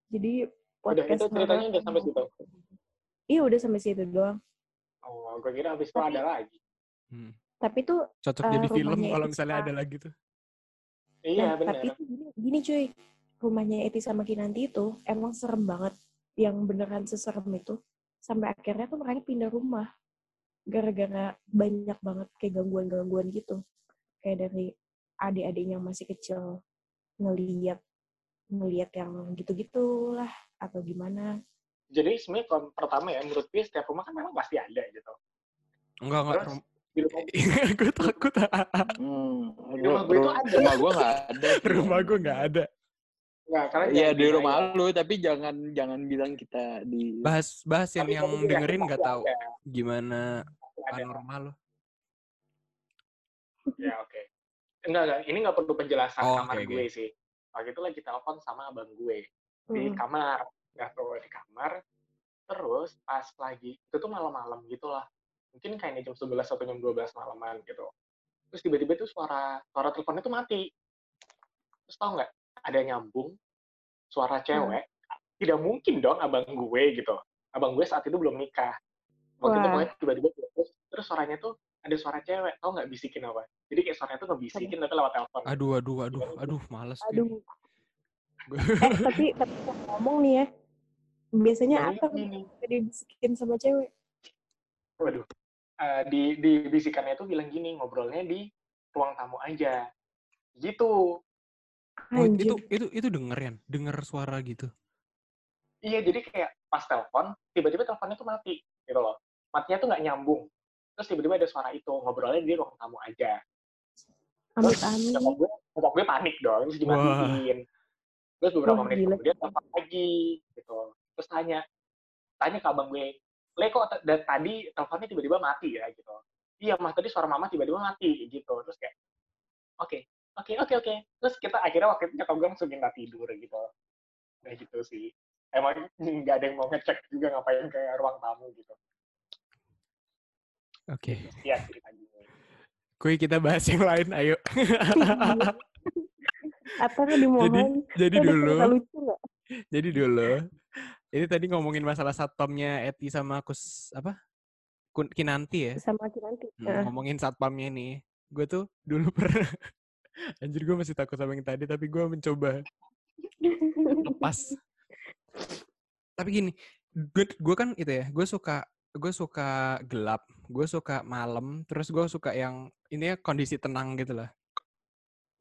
C: jadi
B: Udah,
C: podcast
B: itu ceritanya udah sampai situ.
C: iya udah sampai situ doang
B: Oh, gue kira habis itu ada lagi.
D: Hmm.
C: Tapi tuh
D: Cocok
C: Eh,
D: jadi film kalau misalnya
C: sama-
D: ada lagi tuh.
B: Iya,
C: Nah,
B: benar.
C: tapi tuh gini, gini cuy, rumahnya Eti sama Kinanti itu emang serem banget. Yang beneran seserem itu. Sampai akhirnya tuh mereka pindah rumah. Gara-gara banyak banget kayak gangguan-gangguan gitu. Kayak dari adik-adiknya yang masih kecil ngeliat ngeliat yang gitu-gitu lah atau gimana.
B: Jadi sebenarnya kalau pertama ya, menurut gue setiap rumah kan memang pasti ada gitu.
D: Enggak, enggak.
B: Terus di rumah,
D: gue takut.
A: Hmm,
B: rumah gue
A: ru-
B: ada.
A: Rumah gue nggak ada.
D: rumah gue nggak ada.
B: Enggak, karena
A: Iya
B: jangan
A: di rumah
B: ya.
A: lu, tapi jangan jangan bilang kita di.
D: Bahas bahas yang
B: Tapi
D: yang dengerin nggak tahu
B: ada,
D: gimana
B: ada.
D: panorama lo.
B: Ya oke. Enggak, enggak. Ini nggak perlu penjelasan
D: Oh,
B: kamar
D: oke.
B: gue sih. Waktu itu lagi telepon sama abang gue di
C: Mm.
B: kamar. Nggak tahu di kamar. Terus pas lagi, itu tuh malam-malam gitu lah. Mungkin kayaknya jam 11 atau jam 12 malaman gitu. Terus tiba-tiba tuh suara suara teleponnya tuh mati. Terus tau nggak? Ada nyambung suara cewek. Tidak mungkin dong abang gue gitu. Abang gue saat itu belum nikah. Waktu itu
C: Wah.
B: pokoknya tiba-tiba terus, terus suaranya tuh ada suara cewek. Tau nggak bisikin apa? Jadi kayak suaranya tuh ngebisikin tapi lewat telepon.
D: Aduh, aduh, aduh, aduh, males.
C: Aduh. Eh, tapi tapi ngomong nih ya. Biasanya
B: Jadi
C: apa
B: gini,
C: dibisikin sama cewek?
B: waduh. Eh, di di bisikannya tuh bilang gini, ngobrolnya di ruang tamu aja. Gitu.
D: Oh, itu itu itu denger ya? Denger suara gitu.
B: Iya, jadi kayak pas telepon, tiba-tiba teleponnya tuh mati, gitu loh. Matinya tuh nggak nyambung. Terus tiba-tiba ada suara itu, ngobrolnya di ruang tamu aja. Terus nyokap gue, nyokap gue panik dong, terus dimatiin. Terus beberapa
C: Wah,
B: menit
C: gila.
B: kemudian telepon lagi, gitu. Terus tanya, tanya ke abang gue, Le kok t- da- tadi teleponnya tiba-tiba mati ya, gitu. Iya, mas tadi suara mama tiba-tiba mati, gitu. Terus kayak, oke, oke, oke, oke. Terus kita akhirnya waktu itu nyokap gue langsung minta tidur, gitu. Kayak gitu sih. Emang nggak ada yang mau ngecek juga ngapain ke ruang tamu, gitu.
D: Oke.
B: Iya, gue.
D: Kuy kita bahas yang lain, ayo.
C: Atau dimohon.
D: jadi
C: Ada
D: dulu,
C: lucu
D: jadi dulu. Ini tadi ngomongin masalah satpamnya Eti sama Kus apa? Kinanti ya.
C: Sama Kinanti.
D: Hmm,
C: Heeh.
D: ngomongin satpamnya nih. Gue tuh dulu pernah Anjir gue masih takut sama yang tadi tapi gue mencoba lepas. Tapi gini, gue gue kan itu ya, gue suka gue suka gelap, gue suka malam, terus gue suka yang ini ya kondisi tenang gitu lah.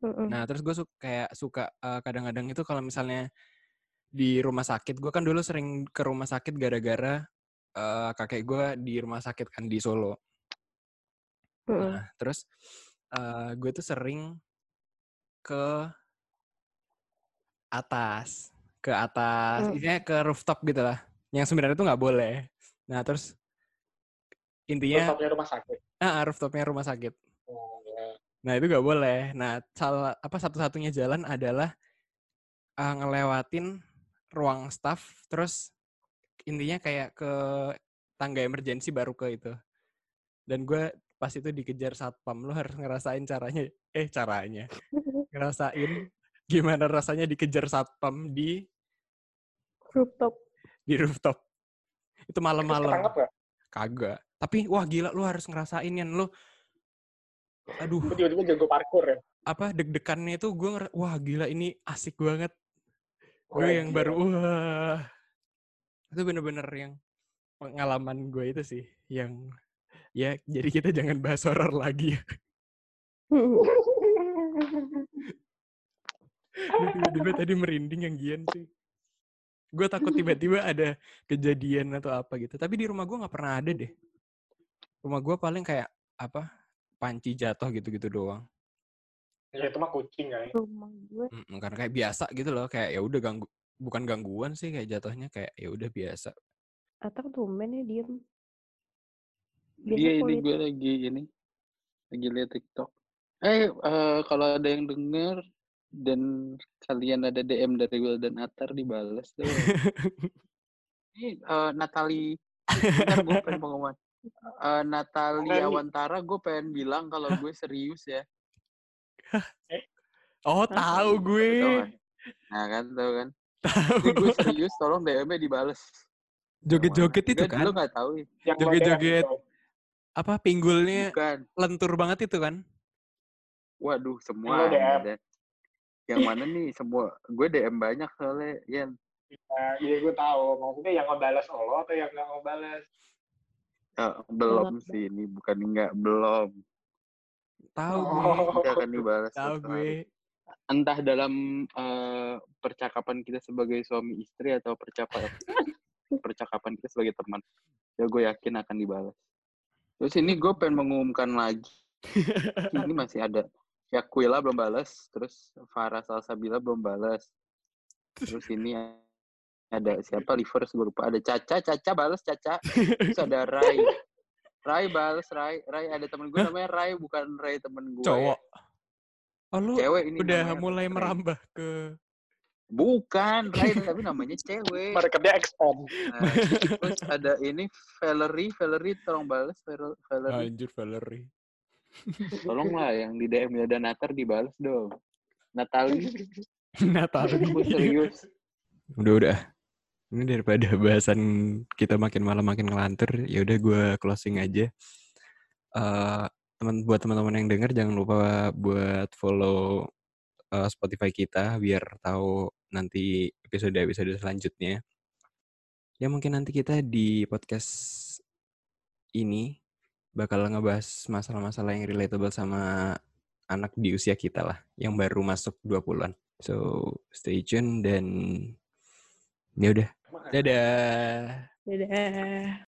C: Heeh.
D: Nah, terus gue suka kayak suka eh, kadang-kadang itu kalau misalnya di rumah sakit, gue kan dulu sering ke rumah sakit gara-gara eh, kakek gue di rumah sakit kan di Solo.
C: Heeh.
D: Nah, terus eh, gue tuh sering ke atas, ke atas,
C: Hmm.
D: intinya ke rooftop gitu lah. Yang sebenarnya tuh nggak boleh. Nah, terus intinya
B: Rooftopnya rumah sakit.
D: ah, rooftopnya rumah sakit.
B: Oh, ya.
D: Nah itu nggak boleh. Nah salah apa satu-satunya jalan adalah uh, ngelewatin ruang staff, terus intinya kayak ke tangga emergency baru ke itu. Dan gue pas itu dikejar satpam, lo harus ngerasain caranya, eh caranya, ngerasain gimana rasanya dikejar satpam di
C: Rooftop.
D: di rooftop. Itu malam-malam. Kagak. Tapi wah gila lu harus ngerasain kan lu. Aduh,
B: tiba-tiba jago parkour ya?
D: apa deg-degannya itu gue nger- wah gila ini asik banget. Gue yang
B: gila.
D: baru wah. Itu bener-bener yang pengalaman gue itu sih yang ya jadi kita jangan bahas horor lagi. Aduh, tiba-tiba tadi merinding yang Gian sih. Gue takut tiba-tiba ada kejadian atau apa gitu. Tapi di rumah gue nggak pernah ada deh. Rumah gue paling kayak apa panci jatuh gitu-gitu doang.
B: Ya itu mah kucing ya.
C: Rumah gue.
D: Mm, Karena kayak biasa gitu loh. Kayak ya udah ganggu bukan gangguan sih kayak jatuhnya kayak ya udah biasa.
C: Atau tumben ya diem.
A: Iya ini gue lagi ini lagi lihat TikTok. Eh eh, kalau ada yang denger dan kalian ada DM dari Will dan Atar dibalas tuh. Ini eh, Natali, bentar gue pengen pengumuman. Eh, Natali
B: Natali.
A: Awantara, gue pengen bilang kalau gue serius ya.
D: Oh tahu gue.
A: Kan? Nah kan, tahu kan.
D: Tahu.
A: Gue serius, tolong DM-nya dibales.
D: Joget-joget itu kan.
A: Lu nggak tahu ya.
D: Joget-joget. apa pinggulnya
A: Bukan.
D: lentur banget itu kan?
A: Waduh, semua
B: DM.
A: ada. Yang mana nih semua? Gue DM banyak soalnya, Yan.
B: Nah, iya gue tahu. Maksudnya yang ngebales lo atau yang nggak ngebales?
A: Eh, belum sih ini, bukan enggak, belum.
D: Tahu gue.
B: Oh.
A: Akan dibalas.
D: Tahu gue.
A: Entah dalam eh, percakapan kita sebagai suami istri atau percakapan percakapan kita sebagai teman. Ya gue yakin akan dibalas. Terus ini gue pengen mengumumkan lagi. ini masih ada. Yakuila belum balas, terus Farah Salsabila belum balas. Terus ini ada siapa Livers gue lupa. Ada Caca, Caca balas Caca. Terus ada Rai. Rai balas Rai. Rai ada temen gue namanya Rai bukan Rai temen gue.
D: Cowok. Oh lu
A: Cewek ini
D: udah
A: namanya
D: mulai
A: Rai.
D: merambah ke
A: Bukan Rai tapi namanya cewek.
B: Marketnya expand.
A: Nah, terus ada ini Valerie, Valerie tolong balas Val- Valerie.
D: anjir Valerie.
A: Tolong lah yang di DM ya dan Natar dibalas dong. Natali,
D: Natal.
A: gue serius.
D: Udah udah. Ini daripada bahasan kita makin malam makin ngelantur, ya udah gue closing aja. Eh teman buat teman-teman yang denger jangan lupa buat follow eh, Spotify kita biar tahu nanti episode-episode selanjutnya. Ya mungkin nanti kita di podcast ini bakal ngebahas masalah-masalah yang relatable sama anak di usia kita lah, yang baru masuk 20-an. So, stay tune dan ya udah. Dadah.
C: Dadah.